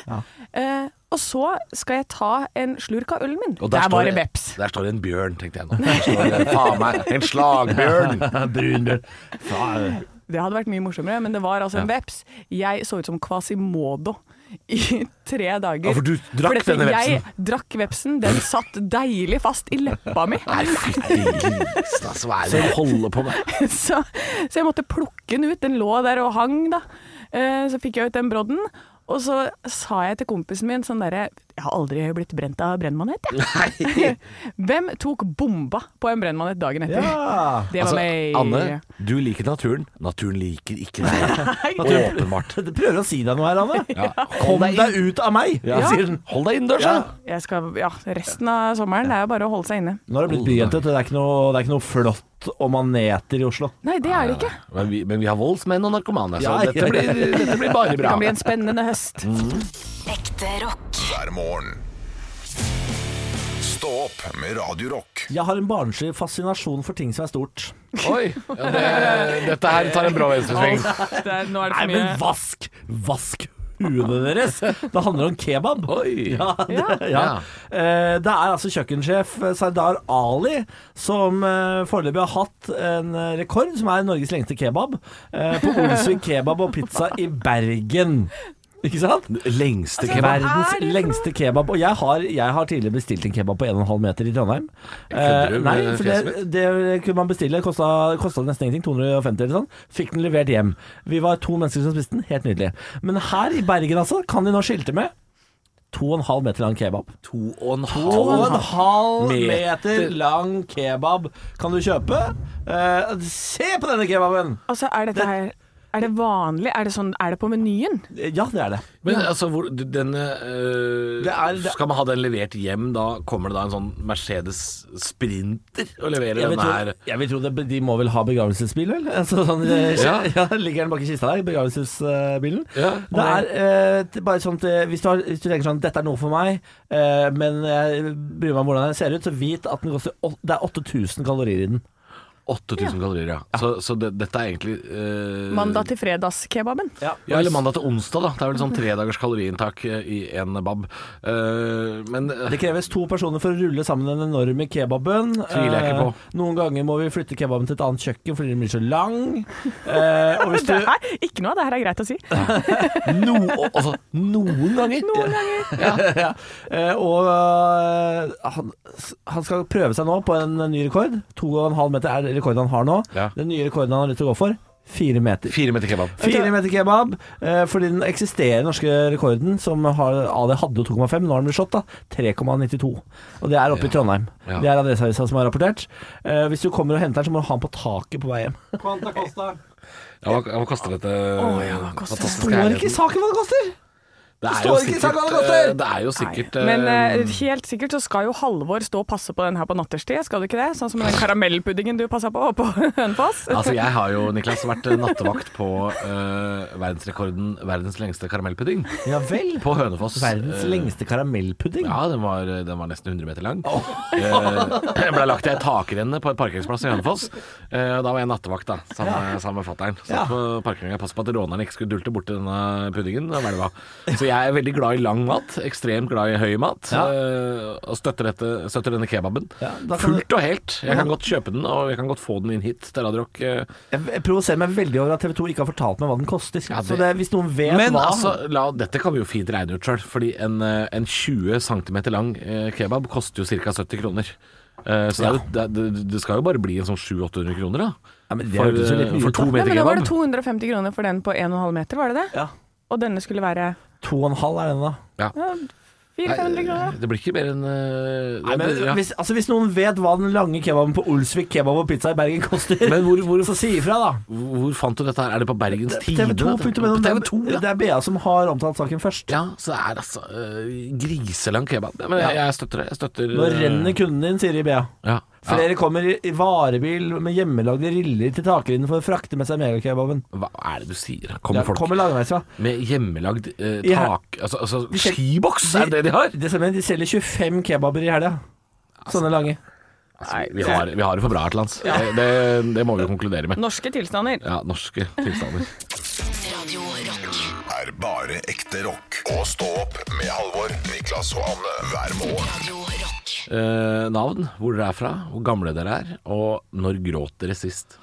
Eh, og så skal jeg ta en slurk av ølen min. Og Der står var det det- veps. Der står det en bjørn, tenkte jeg nå. Der står det faen meg en slagbjørn. Brunbjørn. Faen. Det hadde vært mye morsommere, men det var altså en veps. Jeg så ut som Quasimodo i tre dager. Ja, for du drakk dette- denne vepsen? Jeg drakk vepsen. Den satt deilig fast i leppa mi. Nei, fytti altså, hva er det du holder på med? så, så jeg måtte plukke den ut. Den lå der og hang, da. Eh, Så fikk jeg ut den brodden. Og så sa jeg til kompisen min sånn derre Jeg har aldri blitt brent av brennmanet, jeg. Hvem tok bomba på en brennmanet dagen etter? Ja. Det var Altså, meg. Anne, du liker naturen. Naturen liker ikke deg. Åpenbart. Du prøver å si deg noe her, Anne. Ja. Kom deg ut av meg, Ja. sier den. Hold deg innendørs, Ja. skal, ja, resten av sommeren det er jo bare å holde seg inne. Nå har det blitt byjente. Det er ikke noe, det er ikke noe flott og maneter i Oslo. Nei, det er det ikke. Men vi, men vi har voldsmenn og narkomane, så dette, blir, dette blir bare Det kan bli en spennende høst. Ekte rock. hver morgen. Stå opp med Radio Rock. Jeg har en barnslig fascinasjon for ting som er stort. Oi, ja, det, dette her tar en brå venstresving. Det er, nå er det Nei, for men vask! Vask huene deres! Det handler om kebab. Oi. Ja, det, ja. Eh, det er altså kjøkkensjef eh, Sardar Ali som uh, foreløpig har hatt en eh, rekord, som er Norges lengste kebab, eh, på Olsvik kebab og pizza i Bergen. Ikke sant? Lengste Altså, kebab. Verdens er lengste kebab. Og jeg har, jeg har tidligere bestilt en kebab på 1,5 meter i Trondheim. Eh, nei, for det, det kunne man bestille. Kosta, nesten ingenting. 250 eller sånn. Fikk den levert hjem. Vi var to mennesker som spiste den. Helt nydelig. Men her i Bergen, altså, kan de nå skilte med 2,5 meter lang kebab. To og en To og en halv. halv meter. meter lang kebab kan du kjøpe. Eh, se på denne kebaben! Altså, er dette her Er det vanlig? Er det, sånn, er det på menyen? Ja, det er det. Men altså, hvor, denne øh, Det er- det- Skal man ha den levert hjem, da kommer det da en sånn Mercedes Sprinter og leverer Jeg den her? jeg vil tro det, de må vel ha begravelsesbil, vel? Altså, sånn, eh, ja. Ja. Ligger den bak i kista der, begravelsesbilen? Ja. Det er øh, bare sånn at eh, hvis, du har, hvis du tenker sånn Dette er noe for meg, øh, men jeg bryr meg om hvordan den ser ut, så vit at den koster Det er 8000 kalorier i den. 8000 kalorier, ja. Så, så det, dette er egentlig øh, Mandag til fredagskebaben. Ja, eller mandag til onsdag, da. Det er vel sånn tredagers kaloriinntak øh, i en bab. Eh, men øh, Det kreves to personer for å rulle sammen den enorme kebaben. Tviler jeg ikke på. Eh, noen ganger må vi flytte kebaben til et annet kjøkken fordi den blir så lang. Eh, og hvis du Det her, ikke noe av det her er greit å si. no, altså, noen ganger. Noen ganger. ja. Eh, og eh, han, han skal prøve seg nå på en ny rekord. To og en halv meter er rekorden han har nå. Ja. Den nye rekorden han har lyst til å gå for, fire meter. Fire meter kebab. Fire meter kebab. Eh, fordi den eksisterende norske rekorden, som har, Ali hadde jo 2,5, nå har den blitt slått, da. 3,92. Og det er oppe i Trondheim. Ja. Det er Adresseavisa som har rapportert. Eh, hvis du kommer og henter den, så må du ha den på taket på vei hjem. Quanta costa? Ja, hva, hva koster dette? ja, hva koster det? Står ikke i saken hva det koster! Det er står jo ikke sikkert, hva det er jo sikkert Nei. Men uh, helt sikkert så skal jo Halvor stå og passe på den her på natterstid, skal du ikke det? Sånn som den karamellpuddingen du passa på på Hønefoss. Altså, jeg har jo, Niklas, vært eh, nattevakt på uh, verdensrekorden verdens lengste karamellpudding Ja vel. på Hønefoss. Verdens Eh, lengste karamellpudding. Ja, den var, den var nesten 100 meter lang. Oh. Jeg ble lagt i ei takrenne på et parkeringsplass i Hønefoss. Uh, Da var jeg nattevakt da, sammen, med- sammen med fatter'n. Satt Ja. på parkeringa og passet på at rånerne ikke skulle dulte borti denne puddingen. Så jeg er veldig glad i lang mat. Ekstremt glad i høy mat. Ja. eh, Og støtter, dette, støtter denne kebaben. Ja, Fullt du... Og helt. Jeg kan godt kjøpe den, og jeg kan godt få den inn hit til Radiorock. Eh. Jeg jeg provoserer meg veldig over at TV 2 ikke har fortalt meg hva den koster. Ja, det- Så det, hvis noen vet Men hva altså, la, dette kan vi jo fint regne ut sjøl, fordi en, eh, en 20 cm lang kebab koster jo ca. 70 kroner. Eh, så det, er det, det, det skal jo bare bli en sånn 700-800 kroner, da. ja, men det For, for to meter kebab. meter men da var det 250 kroner for den på 1,5 meter, var det det? Ja. Og denne skulle være To og en halv er den, da. ja, 400-500 kroner. Det blir ikke mer enn uh, Nei, men, ja. hvis, altså, hvis noen vet hva den lange kebaben på Olsvik kebab og pizza i Bergen koster, Men hvor, hvor, så si ifra, da. hvor fant du dette her? Er det på Bergens Tidende? TV 2. På TV 2, ja. Det er BA som har omtalt saken først. Ja, så det er altså uh, griselang kebab. Ja, men jeg, jeg støtter det. Jeg støtter Nå eh, renner kunden din, sier de i BA. ja. Flere kommer i varebil med hjemmelagde riller til takrinnen for å frakte med seg megakebaben. Hva er det du sier? Ja, Kommer folk kommer langveisfra. med hjemmelagd eh, Ja. tak... Altså, altså De skiboks, er det det de har? Det stemmer, de selger 25 kebaber i helga. Sånne lange. Nei, vi, har, vi har det for bra her til lands. Det, det, det må vi konkludere med. Norske tilstander. Ja, norske tilstander. Radio Rock. Er bare ekte rock. Og stå opp med Halvor, Niklas og Anne hver morgen. Radio Rock. Eh, navn, hvor dere er fra, hvor gamle dere er, og når gråt dere sist?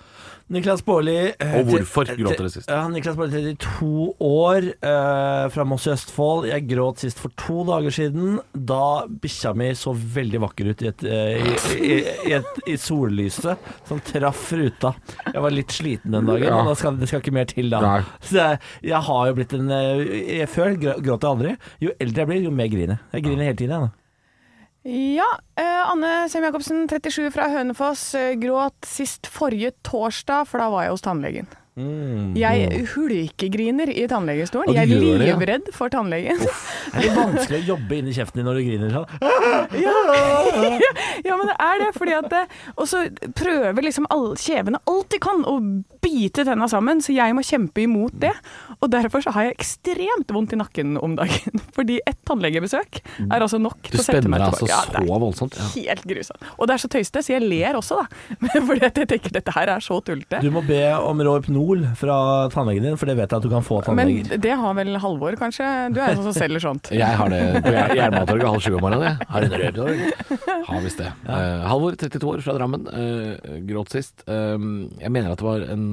Niklas Baarli eh, Og hvorfor gråter gråt dere sist? Ja, Niklas Baarli 32 år, eh, fra Moss i Østfold. Jeg gråt sist for to dager siden, da bikkja mi så veldig vakker ut i, et, eh, i, i, et, i sollyset som traff ruta. Jeg var litt sliten den dagen, Ja. og da skal, det skal ikke mer til da. Nei. Så jeg, jeg har jo blitt en eh, jeg, Før grå- gråt jeg aldri. Jo eldre jeg blir, jo mer griner jeg. Jeg griner hele tiden, jeg. nå. Ja, eh, Anne Sem Jacobsen, 37 fra Hønefoss, eh, gråt sist forrige torsdag, for da var jeg hos tannlegen. Jeg hulkegriner i tannlegestolen. Jeg er livredd ja. for tannlegen. Det er det vanskelig å jobbe inni kjeften din når du griner sånn. ja, men det er det, fordi at Og så prøver liksom all, kjevene alt de kan å bite tenna sammen, så jeg må kjempe imot det. Og derfor så har jeg ekstremt vondt i nakken om dagen. Fordi ett tannlegebesøk er altså nok til å sette meg tilbake. Du tilbake. deg er så voldsomt. Ja. Helt grusomt. Og det er så tøyste, så jeg ler også, da. Fordi jeg tenker dette her er så tullete. Du må be om Rohypnol fra tannlegen din, for det vet jeg at du kan få tannleger. Men det har vel Halvor, kanskje? Du er jo sånn som selger sånt. Jeg har det på Jern- Jernbanetorget halv sju om morgenen. Jeg har en rød Har visst det. Eh, Halvor, 32 år, fra Drammen. Uh, gråt sist. Uh, jeg mener at det var en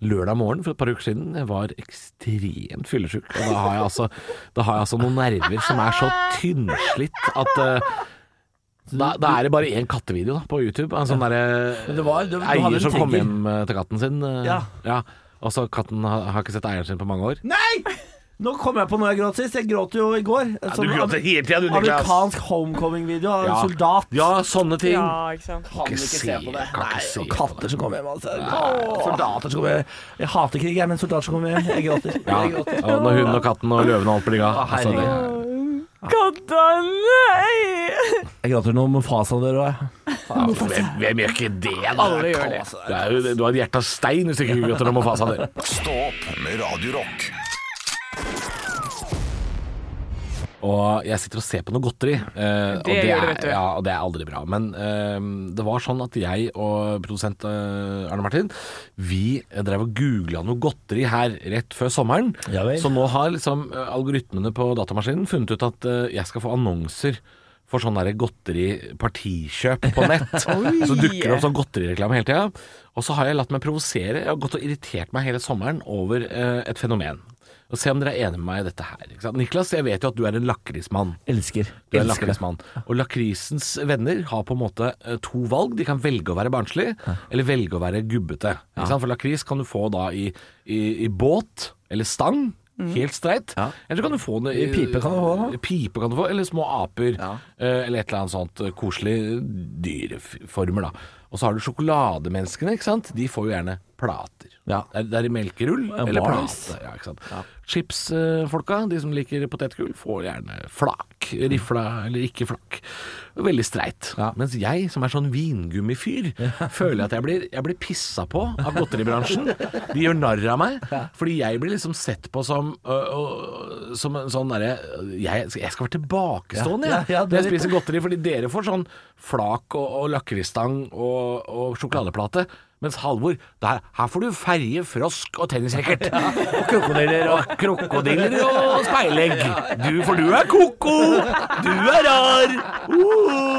lørdag morgen for et par uker siden. Jeg var ekstremt fyllesyk. Og da har jeg altså, da har jeg altså noen nerver som er så tynnslitt at da, da er det bare én kattevideo da, på YouTube. En sånn derre Men det var- du- du hadde eier som kom hjem eh, til katten sin. Ja. Ja. Og så katten har, har ikke sett eieren sin på mange år. Nei! Nå kom jeg på noe jeg gråt sist. Jeg gråt jo i går. Ja, du gråter hele tida, Amerikansk homecoming-video av en Ja. soldat. Ja, sånne ting. Ja, ikke sant. Kan ikke ikke se på det. Nei, og katter som kommer hjem. Altså. Soldater som kommer hjem. Jeg hater krig, jeg, men soldater som kommer hjem. Jeg gråter. Ja, Jeg gråter. og når hunden og katten og løven og alt blir glad. Nei! Jeg gråter noe Mufasa der òg, jeg. hvem, hvem gjør ikke det? da? Alle gjør det. Du, er jo, du har et hjerte av stein hvis ikke du gråter om Mofasa. der. Stå opp med Radio Rock. Og jeg sitter og ser på noe godteri. eh, og Det er, det. Ja, og det er aldri bra. Men eh, det var sånn at jeg og produsent eh, Arne Martin, vi drev og googla noe godteri her rett før sommeren. Ja. Så nå har liksom eh, algoritmene på datamaskinen funnet ut at eh, jeg skal få annonser for sånn godteri-partikjøp på nett. så dukker det opp sånn godterireklame hele tida. Og så har jeg latt meg provosere. Jeg har gått og irritert meg hele sommeren over eh, et fenomen. Og Se om dere er enig med meg i dette her. Niklas, jeg vet jo at du er en lakrismann. Elsker. Du er Elsker lakrismann. Og lakrisens venner har på en måte eh, to valg. De kan velge å være barnslig, eller velge å være gubbete. Sant? For lakris kan du få da i, i, i båt eller stang. Helt streit. Ja. Eller så kan du få det I pipe kan du få. Pipe kan du få, eller små aper. Ja. eh, Eller et eller annet sånt eh, koselig dyreformer, da. Og så har du sjokolademenneskene, ikke sant. De får jo gjerne plater. Ja. Det er, i melkerull Ja, eller plass. plate. Ja, ikke sant. Chipsfolka, de som liker potetgull, får gjerne flak. Rifla eller ikke flak. Veldig streit. Ja. Mens jeg, som er sånn vingummifyr, føler at jeg blir, jeg blir pissa på av godteribransjen. De gjør narr av meg, fordi jeg blir liksom sett på som, øh, øh, som en sånn derre jeg, jeg skal være tilbakestående, Ja, jeg. ja, ja, når jeg er spiser godteri, fordi dere får sånn flak og, og lakrisstang og, og sjokoladeplate. Mens Halvor, der, her får du ferje, frosk og tennisracket. Og krokodiller og Og krokodiller og speilegg. Du, for du er ko-ko! Du er rar! Uh,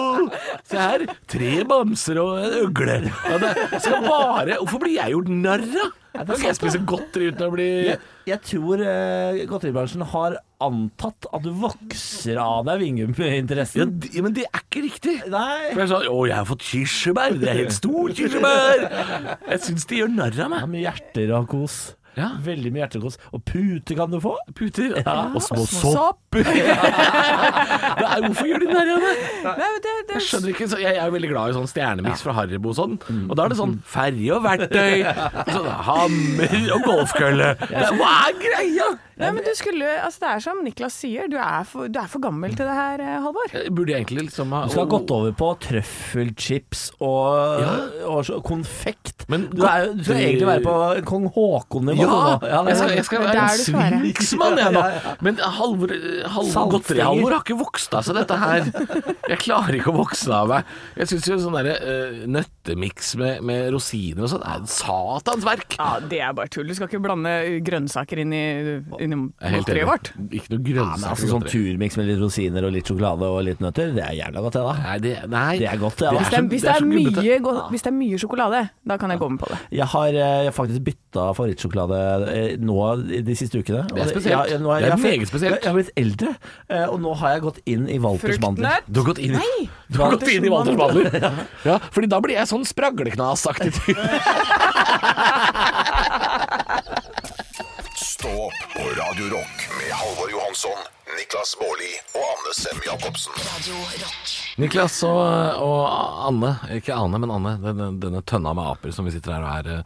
se her. Tre bamser og en ugle. Ja, det skal bare Hvorfor blir jeg gjort narr av? Kan ikke jeg spise godteri uten å bli Jeg, jeg tror eh, godteribransjen har antatt at du vokser av deg ja, de- Men det er ikke riktig. Nei. For jeg sånn, Å, jeg har fått kirsebær. Det er helt stor kirsebær. Jeg syns de gjør narr av meg. Ja, med hjerter og kos. Ja. Veldig mye hjertekos. Og puter kan du få. Puter. Ja. Og små Små sopp. Nei, hvorfor gjør de det her, det, Jeg skjønner ikke, så jeg er veldig glad i sånn stjernemiks fra Haribo og sånn. Og da er det sånn ferje og verktøy, sånn hammer og golfkølle. Det- Hva er greia? Nei, men du skulle, altså det er som Niklas sier, du er for, du er for gammel til det her, eh, Halvor. Burde jeg egentlig liksom ha Du skal ha gått over på trøffelchips og, og så- konfekt. Men du, er, du skal egentlig være på kong Haakon-nivå. Ja. Ja, jeg skal, jeg skal være en sviksmann, jeg nå. Ja, ja, ja. Men Halvor, Halvor Godteri-Halvor har ikke vokst av seg dette her. Jeg klarer ikke å vokse av meg. Jeg syns jo sånn derre uh, nøttemiks med, med rosiner og sånn er et satans verk. Ja, det er bare tull. Du skal ikke blande grønnsaker inn i, inn i er godteriet vårt. Ikke noe Ja, grønnsaker. altså Sånn turmiks med litt rosiner og litt sjokolade og litt nøtter, det er jævla godt, det, da. Nei, det, nei. Det er godt, det. Da. Hvis det, er, hvis, det det er mye, hvis det er mye sjokolade, da kan jeg gå med på det. Jeg har jeg faktisk bytta favorittsjokolade eh, nå de siste ukene. Det er spesielt. ja, nå Det er jeg- meget spesielt. Jeg, jeg har blitt eldre, eh, og nå har jeg gått inn i Waltersmandler. Du har gått inn, i- Nei! du har gått inn i Waltersmandler? Ja, fordi da blir jeg sånn spragleknasaktig type. Stå opp på Radio Rock med Halvor Johansson, Niklas Baarli og Anne Sem Jacobsen. Radio Rock. Niklas og, og Anne, ikke Ane, men Anne, denne, denne tønna med aper som vi sitter her og er eh,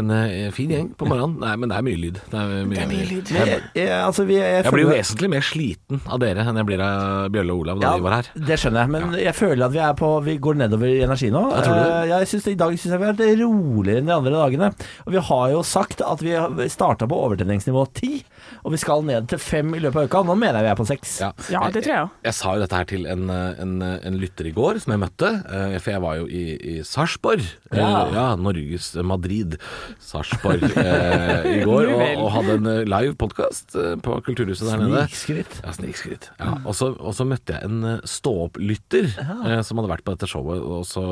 en eh, fin gjeng på morgenen. Nei, men det er mye lyd. Det er mye, mye lyd. Jeg, jeg, altså, vi, jeg, Jeg blir jo vesentlig mer sliten av dere enn jeg blir av Bjølle og Olav da de var her. Det skjønner jeg, men jeg føler at vi er på Vi går nedover i energi nå. Jeg tror det. Eh, Jeg synes, I dag syns jeg vi har vært roligere enn de andre dagene. Og vi har jo sagt at vi starta på overtenningsnivå 10, og vi skal ned til 5 i løpet av uka. Nå mener jeg vi er på 6. Ja, det tror jeg òg. Jeg sa jo dette her til en, eh, en, en lytter i går som jeg møtte, eh, for jeg var jo i, i Sarpsborg. Ja. Eh, ja, Norges Madrid. Sarpsborg eh, i går, og, og hadde en eh, live podkast på Kulturhuset der nede. Snikskritt. Ja, snikskritt. Ja, og, så, og så møtte jeg en eh, stå-opp-lytter eh, som hadde vært på dette showet, og så,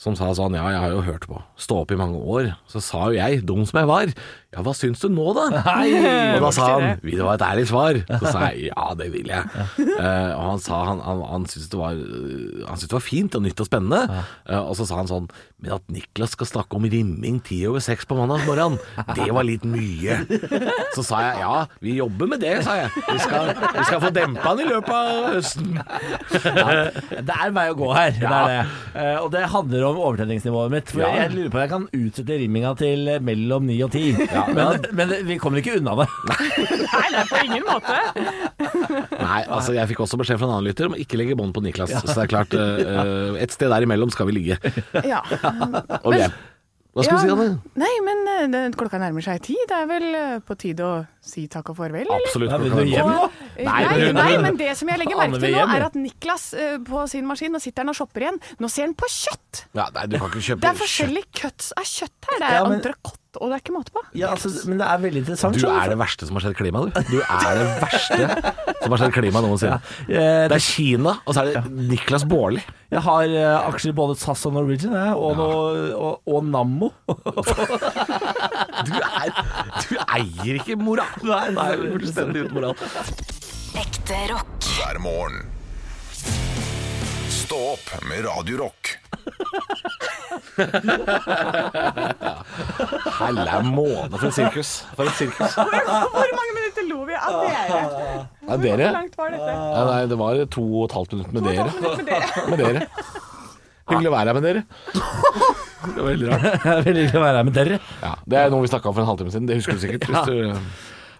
som sa sånn Ja, jeg har jo hørt på Stå opp i mange år. Så sa jo jeg, dum som jeg var, ja, hva syns du nå, da? og da sa han Vil du ha et ærlig svar? Så sa jeg ja, det vil jeg. Uh, og han sa han, han, han syntes det, var, eh, han syntes det var fint og nytt og spennende. Uh, og så sa han sånn Men at Niklas skal snakke om rimming ti over seks på mandagsmorgenen, det var litt mye. Så sa jeg ja, vi jobber med det, sa jeg. Vi skal, vi skal få dempa den i løpet av høsten. Det er vei å gå her. Det er det. Uh, og det handler om overtenningsnivået mitt. For Ja. Jeg lurer på om jeg kan utsette rimminga til eh, mellom 9 og 10. men, men vi kommer ikke unna det. Nei, nei, på ingen måte. Nei, altså jeg fikk også beskjed fra en annen lytter om å ikke legge bånd på Niklas. Så det er klart, eh, et sted der imellom skal vi ligge. Ja. Er Hva skal du si, Anne? Nei, men eh, det, klokka nærmer seg ti. Det er vel eh, på tide å si takk og farvel, eller? Absolutt. Ja, vil du hjem nå? Eh, Nei, Nei, men nei, men det som jeg legger merke til nå, er at Niklas uh, på sin maskin, nå sitter han og shopper igjen. Nå ser han på kjøtt! Ja, nei, du kan ikke kjøpe Det er forskjellige cuts av kjøtt her. Det er Ja, men- entrecôte, og det er ikke måte på. Ja, altså, men det er veldig interessant. Du er det verste som har skjedd klima, du. Du er det verste som har skjedd klima noensinne. Eh, Det er Kina, og så er det Niklas Baarli. Jeg har uh, aksjer i både SAS og Norwegian, jeg, og, noe, og, og Nammo. Du, er, du eier ikke moral. Nei, Nei, fullstendig uten moral. Ekte rock. hver morgen. Stå opp med Radio Rock. Helle måne for et sirkus. For et sirkus. Hvor mange minutter lo vi av dere? Ja, dere? Hvor langt var dette? Ja, nei, det var to og et halvt minutt med dere. Med dere. Hyggelig å være her med dere. Det var veldig rart. Jeg hyggelig å være her med dere. Ja, det er noe vi snakka om for en halvtime siden. Det husker du sikkert. Hvis du,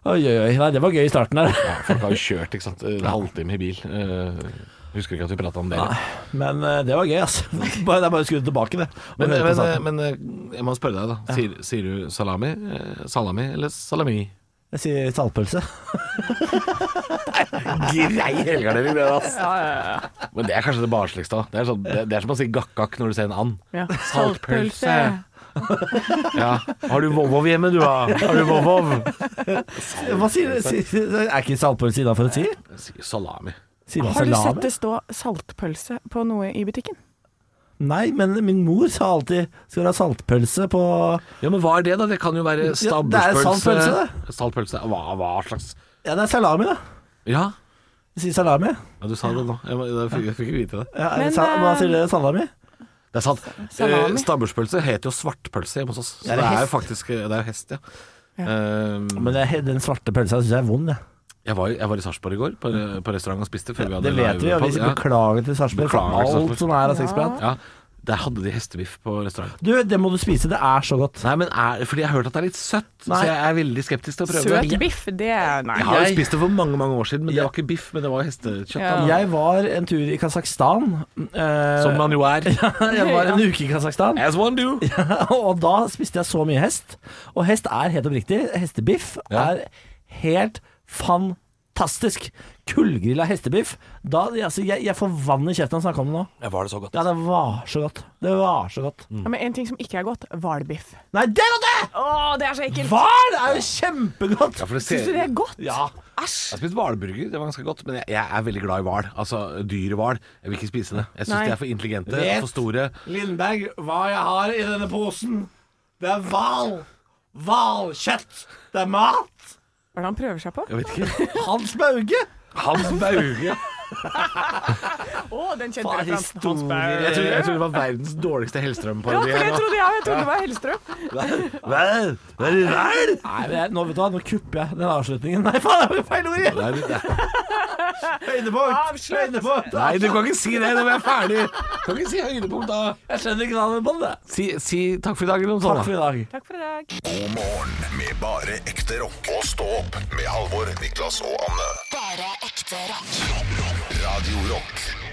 Oi, oi, oi. Nei, det var gøy i starten her. ja, folk har jo kjørt ikke sant? en halvtime i bil. Eh, husker ikke at vi prata om det. Men eh, det var gøy, altså. Bare, det er bare å skru det tilbake, det. Og Men, høre på men, starten. men eh, jeg må spørre deg, da. Sier, sier du salami, eh, salami eller salami? Jeg sier saltpølse. Grei helgardering, det, ass. Men det er kanskje det barnsligste. òg. Det sånn, det, det er som å si gakk-gakk når du ser en and. Ja. Saltpølse. Ja. Har du vovvov hjemme, du, da? Har du vovvov? Hva sier du? Er ikke saltpølse innafor å si? Sier salami. Har du sett det stå saltpølse på noe i butikken? Nei, men min mor sa alltid skal du ha saltpølse på Ja, men hva er det, da? Det kan jo være det er stabburspølse. saltpølse, Saltpølse. Hva, hva slags Ja, det er salami, da. Ja, Du sier salami. ja du sa det nå. Jeg, jeg, fikk- jeg fikk ikke vite det. Ja, Men, sa, hva eh, sier dere? Salami? Det er sant. Salami. Eh, Stabburspølse heter jo svartpølse hjemme hos oss. Så det det det er er jo faktisk Det er jo hest, ja. Eh, Men det, den svarte pølsa syns jeg er vond, jeg. Jeg, var, jeg var i Sarpsborg i går, på, på restaurant og spiste. Før vi hadde Det vet vi, og vi beklager til Sarpsborg for alt som er av sexprat. Ja, der hadde de hestebiff på restaurant. Du, det må du spise, det er så godt. Nei, men er, Fordi jeg har hørt at det er litt søtt, Nei. så jeg er veldig skeptisk til å prøve Søt det. biff, det er Nei. Jeg har jo spist det for mange mange år siden, men det var ikke biff, men det var hestekjøtt. Ja. Jeg var en tur i Kasakhstan. eh, Som man jo er. jeg var en uke i Kasakhstan. As one do. og da spiste jeg så mye hest. Og hest er helt oppriktig. Hestebiff Ja. er helt fantastisk. Kullgrilla hestebiff. Da, altså, jeg, jeg får vann i kjeften av å snakke om det nå. Ja, var det så godt. Ja, det var så godt. Det var så godt. Ja, men en ting som ikke er godt, hvalbiff. Nei, det er godt, det! Åh, det er så ekkelt! Hval er jo kjempegodt! Ja, ser... Syns du det er godt? Ja. Æsj! Jeg har spist hvalburger, det var ganske godt, men jeg, jeg er veldig glad i hval. Altså dyre hval. Jeg vil ikke spise det. Jeg syns de er for intelligente, Vet. for store. Lindberg, hva jeg har i denne posen, det er hval. Hvalkjøtt. Det er mat. Hva er det han prøver seg på? Jeg vet ikke. Hans Bauge. Hans Bauge. Å, den kjente. Hans historie. Jeg trodde, jeg trodde det var verdens dårligste Hellstrøm-parodi. for det trodde jeg. Jeg trodde det var Hellstrøm. Vel, vel, vel. Nei, nå vet du hva, nå kupper jeg den avslutningen. Nei, faen, det var feil ord igjen. Høydepunkt. Høydepunkt. Nei, du kan ikke si det når vi er ferdig. Du kan ikke si høydepunkt da. Jeg skjønner ikke navnet på det. Si, si takk for i dag eller noe sånt. Takk for i dag. Takk for i dag. God morgen med bare ekte rock. Og stå opp med Halvor, Niklas og Anne. Bare ekte rock. rock, rock. Radio Rock.